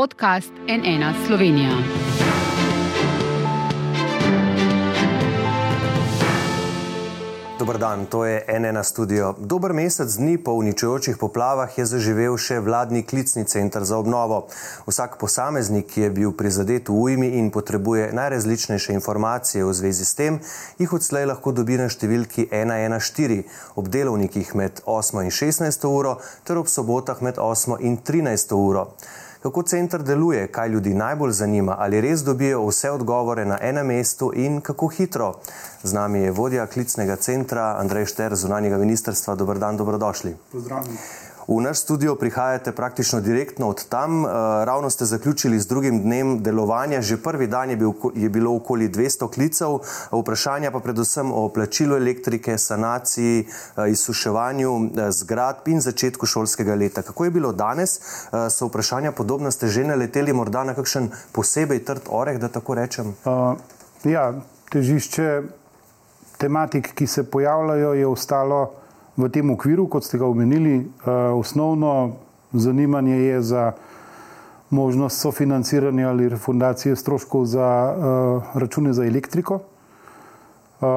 podcast NN Slovenija. Dobar dan, to je NN studio. Dober mesec dni po uničujočih poplavah je zaživel še vladni klicni center za obnovo. Vsak posameznik, ki je bil prizadet v ujmi in potrebuje najrazličnejše informacije v zvezi s tem, jih odslej lahko dobi na številki 114 ob delovnikih med 8 in 16 uro ter ob sobotah med 8 in 13 uro kako center deluje, kaj ljudi najbolj zanima, ali res dobijo vse odgovore na enem mestu in kako hitro. Z nami je vodja klicnega centra Andrej Šter, zunanjega ministrstva. Dobr dan, dobrodošli. Pozdravljeni. V naš studio prihajate praktično direktno od tam. Eh, ravno ste zaključili z drugim dnem delovanja, že prvi dan je, bil, je bilo okoli 200 klicev, vprašanja pa predvsem o plačilu elektrike, sanaciji, eh, izsuševanju eh, zgradb in začetku šolskega leta. Kako je bilo danes? So vprašanja podobna, ste že naleteli morda na kakšen posebej trd oreh, da tako rečem? Uh, ja, težišče tematik, ki se pojavljajo, je ostalo v tem okviru, kot ste ga omenili, eh, osnovno zanimanje je za možnost sofinanciranja ali refundacije stroškov za eh, račune za elektriko. Uh,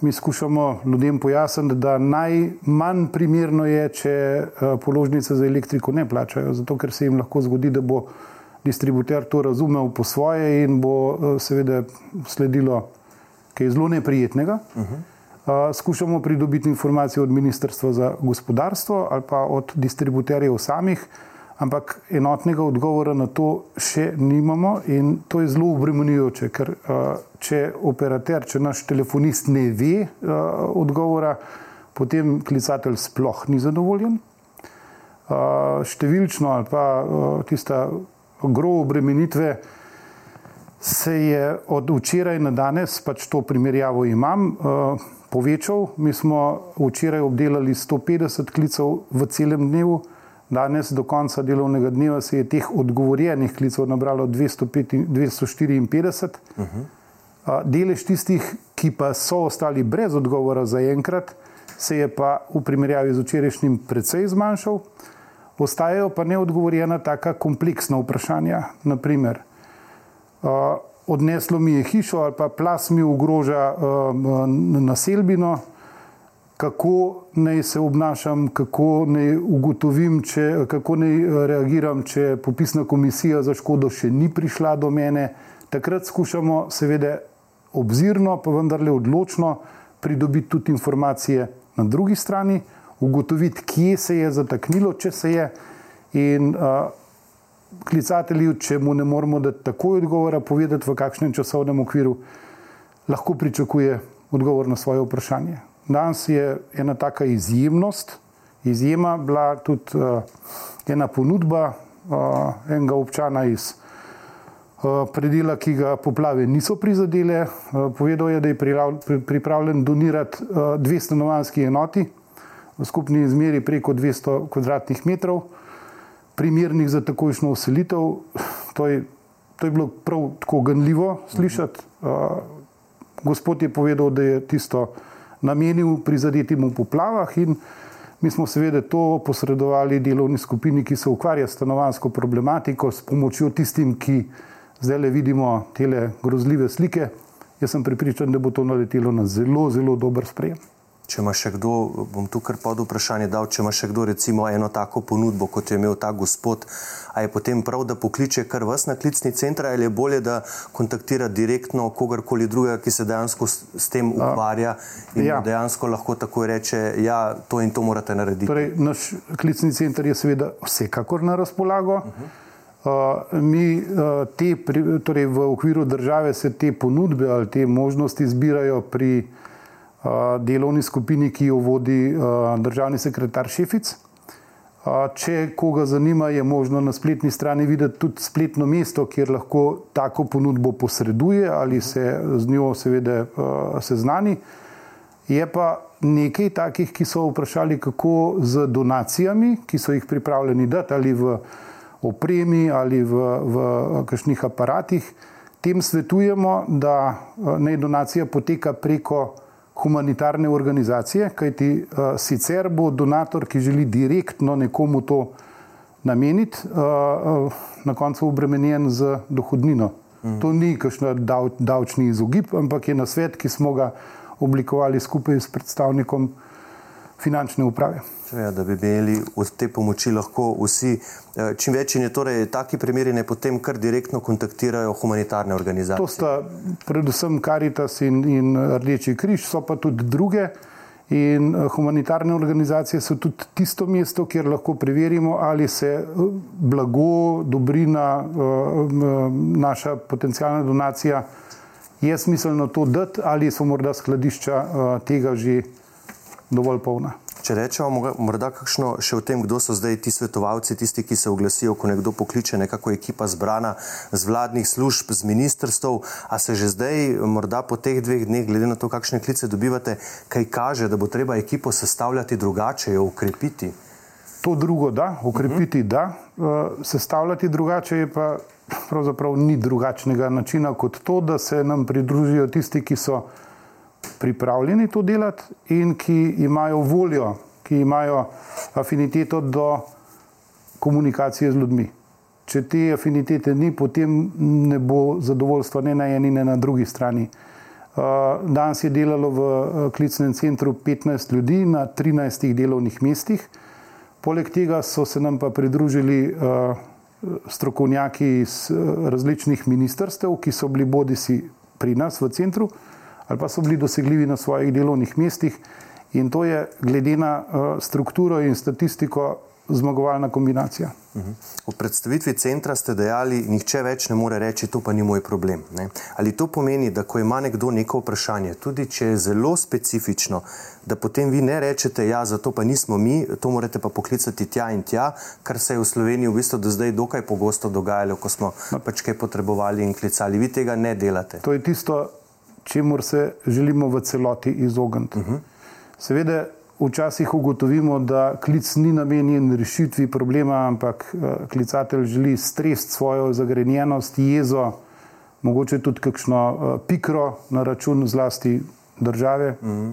mi skušamo ljudem pojasniti, da najmanj primerno je, če položnice za elektriko ne plačajo, zato ker se jim lahko zgodi, da bo distributer to razumel po svoje in bo seveda sledilo kaj zelo neprijetnega. Uh -huh skušamo pridobiti informacije od Ministrstva za gospodarstvo ali pa od distributerjev samih, ampak enotnega odgovora na to še nimamo in to je zelo obremenjujoče, ker če operater, če naš telefonist ne ve odgovora, potem klicatelj sploh ni zadovoljen. Številčno ali pa tista grobo obremenitve se je od včeraj na danes, pač to primerjavo imam, povečal. Mi smo včeraj obdelali 150 klicev v celem dnevu, danes do konca delovnega dneva se je teh odgovorjenih klicev nabralo 254. Uh -huh. Delež tistih, ki pa so ostali brez odgovora za enkrat, se je pa v primerjavi z včerajšnjim precej zmanjšal. Ostajajo pa neodgovorjena taka kompleksna vprašanja. Naprimer, odneslo mi je hišo ali pa plas mi ogroža uh, naselbino, kako naj se obnašam, kako naj ugotovim, če, kako naj eh, reagiram, če popisna komisija za škodo še ni prišla do mene. Takrat skušamo seveda obzirno, pa vendarle odločno pridobiti tudi informacije na drugi strani, ugotoviti, kje se je zataknilo, če se je. In uh, klicatelju, če mu ne moremo dati takoj odgovora, povedati v kakšnem časovnem okviru, lahko pričakuje odgovor na svoje vprašanje. Danes je ena taka izjemnost, izjema bila tudi uh, ena ponudba uh, enega občana iz uh, predela, ki ga poplave niso prizadele. Uh, povedal je, da je pripravljen donirati uh, dve stanovanski enoti v skupni izmeri preko 200 kvadratnih metrov primernih za takojšno uselitev. To je, to je bilo prav tako ganljivo slišati. Uh, gospod je povedal, da je tisto namenil prizadetim v poplavah in mi smo seveda to posredovali delovni skupini, ki se ukvarja s stanovansko problematiko, s pomočjo tistim, ki zdaj le vidimo te grozljive slike. Jaz sem pripričan, da bo to naletelo na zelo, zelo dober sprejem. Če ima še kdo, bom tu kar pod vprašanje dal, če ima še kdo recimo eno tako ponudbo, kot je imel ta gospod, a je potem prav, da pokliče kar vas na klicni center ali je bolje, da kontaktira direktno kogarkoli drugega, ki se dejansko s, s tem ukvarja in ja. dejansko lahko tako reče, ja, to in to morate narediti. Torej, naš klicni center je seveda vsekakor na razpolago. Uh -huh. Uh, mi uh, te, pri, torej v okviru države se te ponudbe ali te možnosti zbirajo pri uh, delovni skupini, ki jo vodi državni sekretar Šefic. Če koga zanima, je možno na spletni strani videti tudi spletno mesto, kjer lahko tako ponudbo posreduje ali se z njo seveda seznani. Je pa nekaj takih, ki so vprašali, kako z donacijami, ki so jih pripravljeni dati ali v opremi ali v, v kakšnih aparatih. Tem svetujemo, da naj donacija poteka preko humanitarne organizacije, kajti uh, sicer bo donator, ki želi direktno nekomu to nameniti, na koncu obremenjen z dohodnino. Mm. To ni kakšen dav, davčni izogib, ampak je na svet, ki smo ga oblikovali skupaj s predstavnikom finančne uprave. Ja, da bi imeli od te pomoči lahko vsi. Eh, čim več je torej taki primeri, ne potem kar direktno kontaktirajo humanitarne organizacije. To sta predvsem Karitas in, in Rdeči križ, so pa tudi druge. In eh, humanitarne organizacije so tudi tisto mesto, kjer lahko preverimo, ali se eh, blago, dobrina, naša potencijalna donacija je smiselno to dati, ali so morda skladišča tega že dovolj polna. Če rečemo, morda kakšno še o tem, kdo so zdaj ti svetovalci, tisti, ki se oglasijo, ko nekdo pokliče nekako ekipa zbrana z vladnih služb, z ministrstv, a se že zdaj, morda po teh dveh dneh, glede na to, kakšne klice dobivate, kaj kaže, da bo treba ekipo sestavljati drugače, jo ukrepiti? To drugo da, ukrepiti uh -huh. da, uh, sestavljati drugače je pa pravzaprav ni drugačnega načina kot to, da se nam pridružijo tisti, ki so pripravljeni to delati in ki imajo voljo, ki imajo afiniteto do komunikacije z ljudmi. Če te afinitete ni, potem ne bo zadovoljstva ne na eni, ne na drugi strani. Uh, danes je delalo v uh, klicnem centru 15 ljudi na 13 delovnih mestih. Poleg tega so se nam pa pridružili uh, strokovnjaki iz različnih ministrstev, ki so bili bodi si pri nas v centru, ali pa so bili dosegljivi na svojih delovnih mestih. In to je, glede na uh, strukturo in statistiko, zmagovalna kombinacija. Mhm. V predstavitvi centra ste dejali, nihče več ne more reči, to pa ni moj problem. Ne? Ali to pomeni, da ko ima nekdo neko vprašanje, tudi če je zelo specifično, da potem vi ne rečete, ja, zato pa nismo mi, to morate pa poklicati tja in tja, kar se je v Sloveniji v bistvu do zdaj dokaj pogosto dogajalo, ko smo no. pač kaj potrebovali in klicali. Vi tega ne delate. To je tisto, čemu se želimo v celoti izogniti. Uh mhm. -huh. Seveda, včasih ugotovimo, da klic ni namenjen rešitvi problema, ampak uh, klicatelj želi stresti svojo zagrenjenost, jezo, mogoče tudi kakšno uh, pikro na račun zlasti države. Uh mhm. -huh.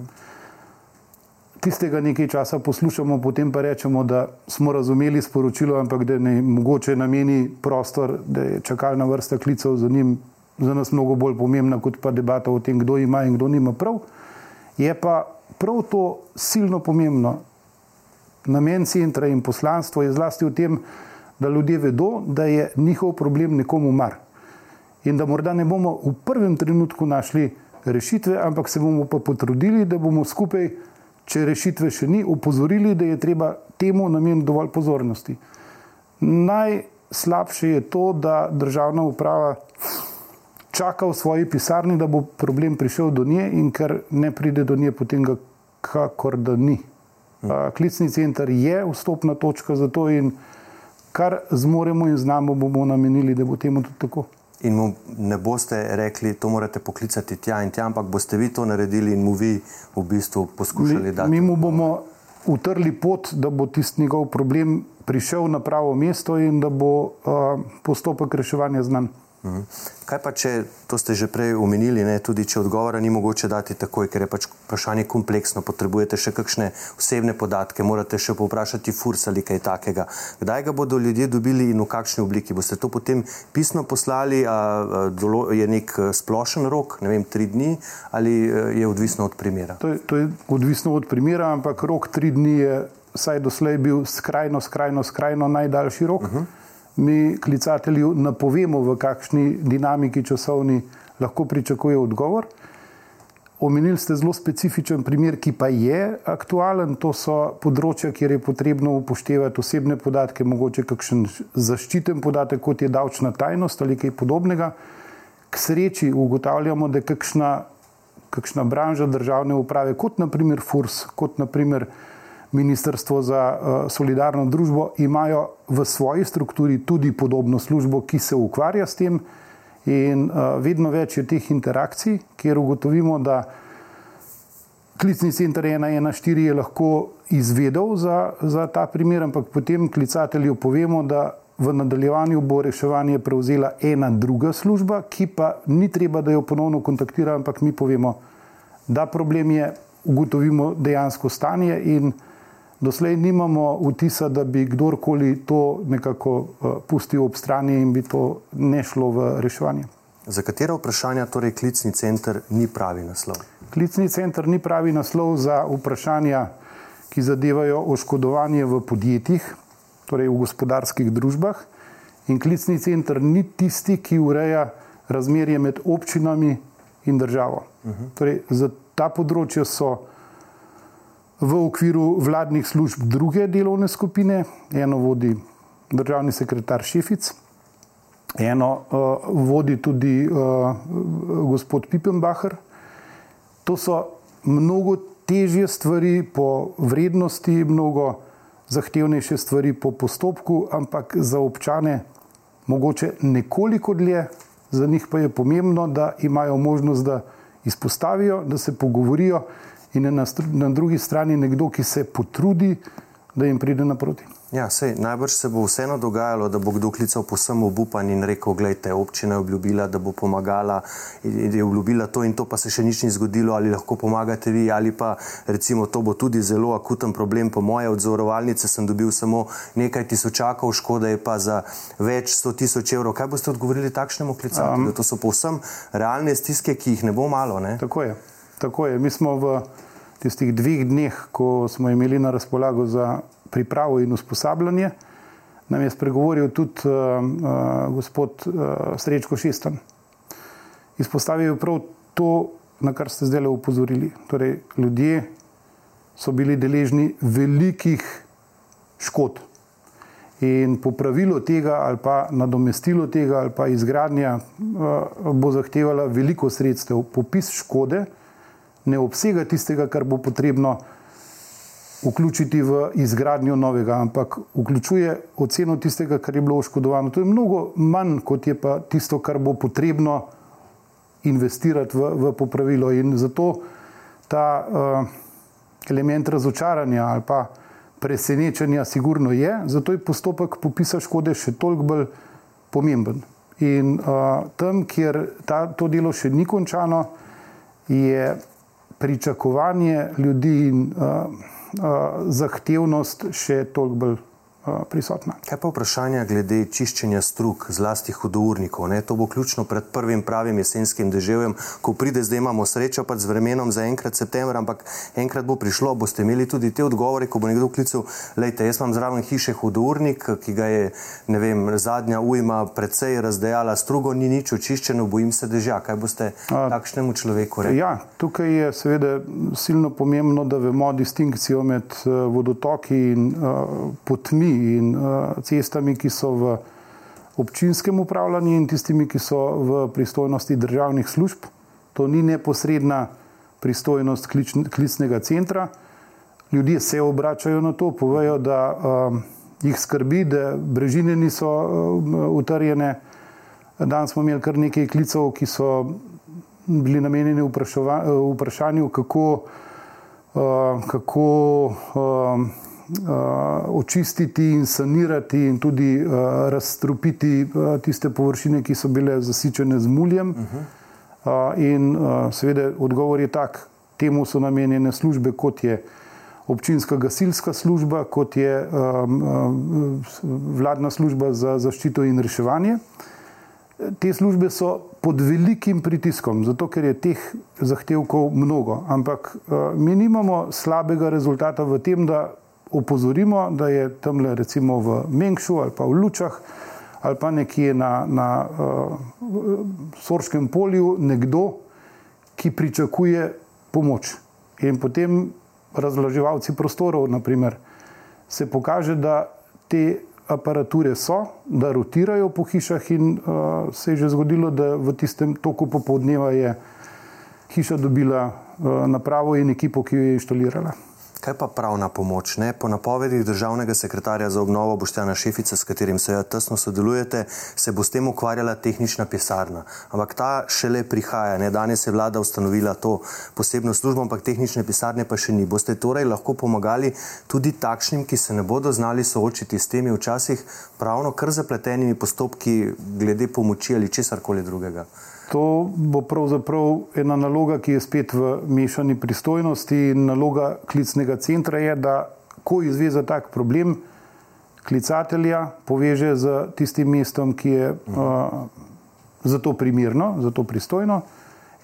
Tistega nekaj časa poslušamo, potem pa rečemo, da smo razumeli sporočilo, ampak da ne mogoče nameni prostor, da je čakalna vrsta klicev za njim za nas mnogo bolj pomembna kot pa debata o tem, kdo ima in kdo nima prav. Je pa prav to silno pomembno. Namen centra in poslanstvo je zlasti v tem, da ljudje vedo, da je njihov problem nekomu mar. In da morda ne bomo v prvem trenutku našli rešitve, ampak se bomo pa potrudili, da bomo skupaj, če rešitve še ni, upozorili, da je treba temu nameniti dovolj pozornosti. Najslabše je to, da državna uprava čaka v svoji pisarni, da bo problem prišel do nje in ker ne pride do nje, potem ga kakor da ni. Klicni center je vstopna točka za to in kar zmoremo in znamo, bomo namenili, da bo temu tudi tako. In mu ne boste rekli, to morate poklicati tja in tja, ampak boste vi to naredili in mu vi v bistvu poskušali mi, dati. Mi mu bomo utrli pot, da bo tisti njegov problem prišel na pravo mesto in da bo uh, postopek reševanja znan. Mhm. Kaj pa, če to ste že prej omenili, ne, tudi če odgovora ni mogoče dati takoj, ker je pač vprašanje kompleksno, potrebujete še kakšne osebne podatke, morate še povprašati furs ali kaj takega. Kdaj ga bodo ljudje dobili in v kakšni obliki? Boste to potem pisno poslali, a, a, je nek splošen rok, ne vem, tri dni ali je odvisno od primera? To je, to je odvisno od primera, ampak rok tri dni je vsaj doslej bil skrajno, skrajno, skrajno najdaljši rok. Uh mhm. -huh mi klicatelju napovemo, v kakšni dinamiki časovni lahko pričakuje odgovor. Omenili ste zelo specifičen primer, ki pa je aktualen. To so področja, kjer je potrebno upoštevati osebne podatke, mogoče kakšen zaščiten podatek, kot je davčna tajnost ali kaj podobnega. K sreči ugotavljamo, da je kakšna, kakšna branža državne uprave, kot naprimer FURS, kot naprimer Ministrstvo za uh, solidarno družbo imajo v svoji strukturi tudi podobno službo, ki se ukvarja s tem, in uh, vedno več je teh interakcij, kjer ugotovimo, da klicni center 114 je lahko izvedel za, za ta primer, ampak potem klicatelju povemo, da v nadaljevanju bo reševanje prevzela ena druga služba, ki pa ni treba, da jo ponovno kontaktira, ampak mi povemo, da problem je, ugotovimo dejansko stanje in Doslej nimamo vtisa, da bi kdorkoli to nekako uh, pustil ob strani in bi to ne šlo v reševanje. Za katera vprašanja torej klicni center ni pravi naslov? Klicni center ni pravi naslov za vprašanja, ki zadevajo oškodovanje v podjetjih, torej v gospodarskih družbah. In klicni center ni tisti, ki ureja razmerje med občinami in državo. Uh -huh. torej, za ta področja so v okviru vladnih služb druge delovne skupine, eno vodi državni sekretar Šefic, eno uh, vodi tudi uh, gospod Pipenbacher. To so mnogo težje stvari po vrednosti, mnogo zahtevnejše stvari po postopku, ampak za občane mogoče nekoliko dlje, za njih pa je pomembno, da imajo možnost, da izpostavijo, da se pogovorijo in na, na drugi strani nekdo, ki se potrudi, da jim pride naproti. Ja, sej, najbrž se bo vseeno dogajalo, da bo kdo klical posem obupan in rekel: Glejte, občina je obljubila, da bo pomagala, je obljubila to in to, pa se še nič ni zgodilo, ali lahko pomagate vi, ali pa recimo to bo tudi zelo akuten problem. Po moje odzorovalnice sem dobil samo nekaj tisočakov, škoda je pa za več sto tisoč evrov. Kaj boste odgovorili takšnemu klicatu? Um, to so povsem realne stiske, ki jih ne bo malo. Ne? Tako je. Tako je. Mi smo v tistih dveh dneh, ko smo imeli na razpolago za pripravo in usposabljanje, nam je spregovoril tudi uh, uh, gospod uh, Srečko Šestan. Izpostavil je prav to, na kar ste zdaj upozorili. Torej, ljudje so bili deležni velikih škod. In popravilo tega, ali pa nadomestilo tega, ali pa izgradnja, bo zahtevala veliko sredstev. Popis škode ne obsega tistega, kar bo potrebno vključiti v izgradnjo novega, ampak vključuje oceno tistega, kar je bilo oškodovano. To je mnogo manj, kot je pa tisto, kar bo potrebno investirati v, v popravilo. In zato ta uh, element razočaranja ali pa presenečenja, sigurno je, zato je postopek popisa škode še toliko bolj pomemben. In uh, tam, kjer ta, to delo še ni končano, je pričakovanje ljudi in uh, zahtevnost še toliko bolj prisotna. Kaj pa vprašanje glede čiščenja strug, zlasti hudournikov? Ne? To bo ključno pred prvim pravim jesenskim deževjem, ko pride, zdaj imamo srečo pač z vremenom za enkrat september, ampak enkrat bo prišlo, boste imeli tudi te odgovore, ko bo nekdo klical, lejte, jaz imam zraven hiše hudournik, ki ga je, ne vem, zadnja ujma predvsej razdejala strugo, ni nič očiščeno, bojim se dežja. Kaj boste A, takšnemu človeku rekli? Ja, tukaj je seveda silno pomembno, da vemo distinkcijo med uh, vodotoki in uh, potmi in uh, cestami, ki so v občinskem upravljanju, in tistimi, ki so v pristojnosti državnih služb. To ni neposredna pristojnost klicnega centra. Ljudje se obračajo na to, povejo, da um, jih skrbi, da brežine niso um, utrjene. Danes smo imeli kar nekaj klicev, ki so bili namenjeni vprašanju, kako, uh, kako um, očistiti in sanirati in tudi uh, razstrupiti uh, tiste površine, ki so bile zasičene z muljem. Uh -huh. uh, in seveda odgovor je tak, temu so namenjene službe, kot je občinska gasilska služba, kot je vladna služba za zaščito in reševanje. Te službe so pod velikim pritiskom, zato ker je teh zahtevkov mnogo. Ampak mi nimamo slabega rezultata v tem, da opozorimo, da je tam recimo v Mengšu ali pa v Lučah ali pa nekje na, na uh, Sorškem polju nekdo, ki pričakuje pomoč. In potem razloževalci prostorov, naprimer, se pokaže, da te aparature so, da rotirajo po hišah in uh, se je že zgodilo, da v tistem toku popoldneva je hiša dobila uh, napravo in ekipo, ki jo je inštalirala. Kaj pa pravna pomoč? Ne? Po napovedih državnega sekretarja za obnovo Boštjana Šefica, s katerim se ja tesno sodelujete, se bo s tem ukvarjala tehnična pisarna. Ampak ta šele prihaja. Ne? Danes je vlada ustanovila to posebno službo, ampak tehnične pisarne pa še ni. Boste torej lahko pomagali tudi takšnim, ki se ne bodo znali soočiti s temi včasih pravno kar zapletenimi postopki glede pomoči ali česar koli drugega? To bo pravzaprav ena naloga, ki je spet v mešani pristojnosti. Naloga klicnega centra je, da ko izve za tak problem, klicatelja poveže z tistim mestom, ki je uh, za to primirno, za to pristojno.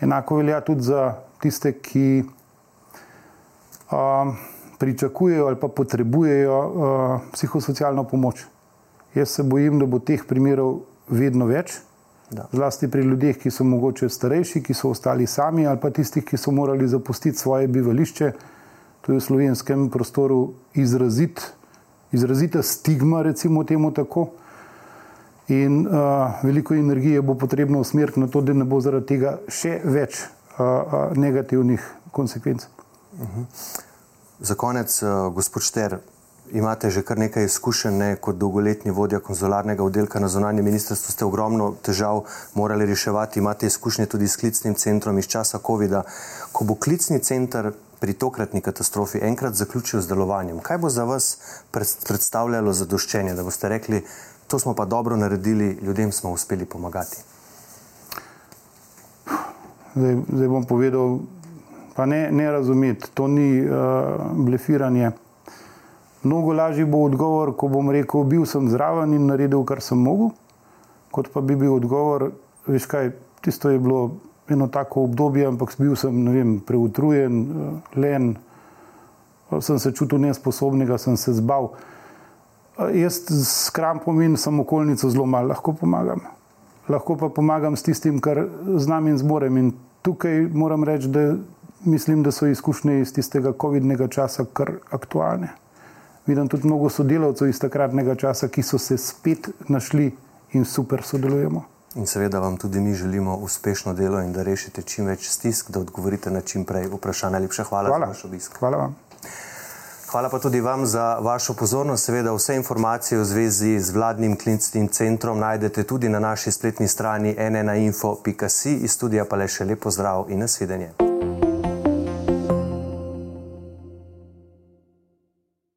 Enako velja tudi za tiste, ki uh, pričakujejo ali pa potrebujejo uh, psihosocialno pomoč. Jaz se bojim, da bo teh primerov vedno več. Da. Zlasti pri ljudeh, ki so mogoče starejši, ki so ostali sami, ali pa tistih, ki so morali zapustiti svoje bivališče. To je v slovenskem prostoru izrazit, izrazita stigma, recimo temu tako. In uh, veliko energije bo potrebno usmeriti na to, da ne bo zaradi tega še več uh, uh, negativnih konsekvenc. Uh mhm. -huh. Za konec, uh, gospod Šter, imate že kar nekaj izkušenj ne, kot dolgoletni vodja konzularnega oddelka na zonanje ministrstvo, ste ogromno težav morali reševati, imate izkušnje tudi s klicnim centrom iz časa COVID-a. Ko bo klicni center pri tokratni katastrofi enkrat zaključil z delovanjem, kaj bo za vas predstavljalo zadoščenje, da boste rekli, to smo pa dobro naredili, ljudem smo uspeli pomagati? Zdaj, zdaj bom povedal, pa ne, ne razumeti, to ni uh, blefiranje. Mnogo lažji bo odgovor, ko bom rekel, bil sem zraven in naredil, kar sem mogel, kot pa bi bil odgovor, veš kaj, tisto je bilo eno tako obdobje, ampak bil sem vem, preutrujen, len, sem se čutil nesposobnega, sem se zbal. Jaz s krampom in samokolnico zelo malo lahko pomagam. Lahko pa pomagam s tistim, kar znam in zmorem. In tukaj moram reči, da mislim, da so izkušnje iz tistega COVID-nega časa kar aktualne vidim tudi mnogo sodelavcev iz takratnega časa, ki so se spet našli in super sodelujemo. In seveda vam tudi mi želimo uspešno delo in da rešite čim več stisk, da odgovorite na čim prej vprašanje. Najlepša hvala, hvala za vaš obisk. Hvala vam. Hvala pa tudi vam za vašo pozornost. Seveda vse informacije v zvezi z vladnim klinickim centrom najdete tudi na naši spletni strani nnainfo.si. Iz studija pa le še lepo zdrav in nasvidenje.